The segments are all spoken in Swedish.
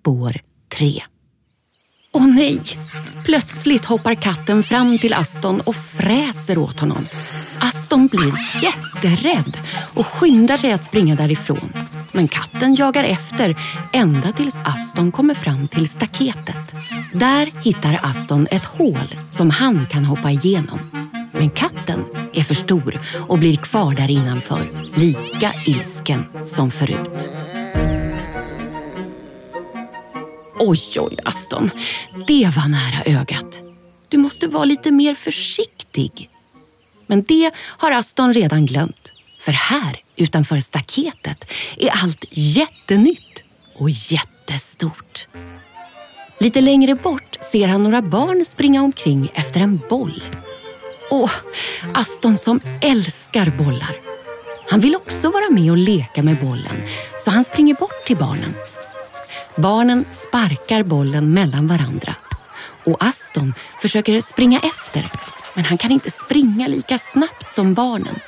spår 3. Åh nej! Plötsligt hoppar katten fram till Aston och fräser åt honom. Aston blir jätterädd och skyndar sig att springa därifrån. Men katten jagar efter ända tills Aston kommer fram till staketet. Där hittar Aston ett hål som han kan hoppa igenom. Men katten är för stor och blir kvar där innanför, lika ilsken som förut. Oj, oj, Aston. Det var nära ögat. Du måste vara lite mer försiktig. Men det har Aston redan glömt. För här, utanför staketet, är allt jättenytt och jättestort. Lite längre bort ser han några barn springa omkring efter en boll. Åh, Aston som älskar bollar. Han vill också vara med och leka med bollen, så han springer bort till barnen. Barnen sparkar bollen mellan varandra och Aston försöker springa efter, men han kan inte springa lika snabbt som barnen.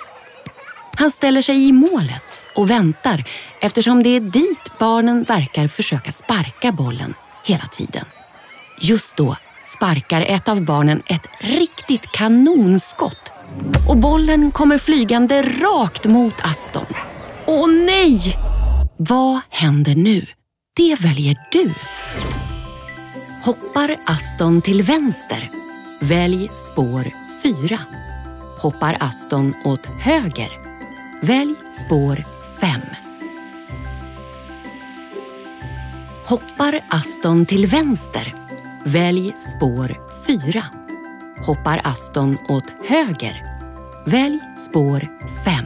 Han ställer sig i målet och väntar eftersom det är dit barnen verkar försöka sparka bollen hela tiden. Just då sparkar ett av barnen ett riktigt kanonskott och bollen kommer flygande rakt mot Aston. Åh nej! Vad händer nu? Det väljer du. Hoppar Aston till vänster? Välj spår 4. Hoppar Aston åt höger? Välj spår 5. Hoppar Aston till vänster? Välj spår 4. Hoppar Aston åt höger? Välj spår 5.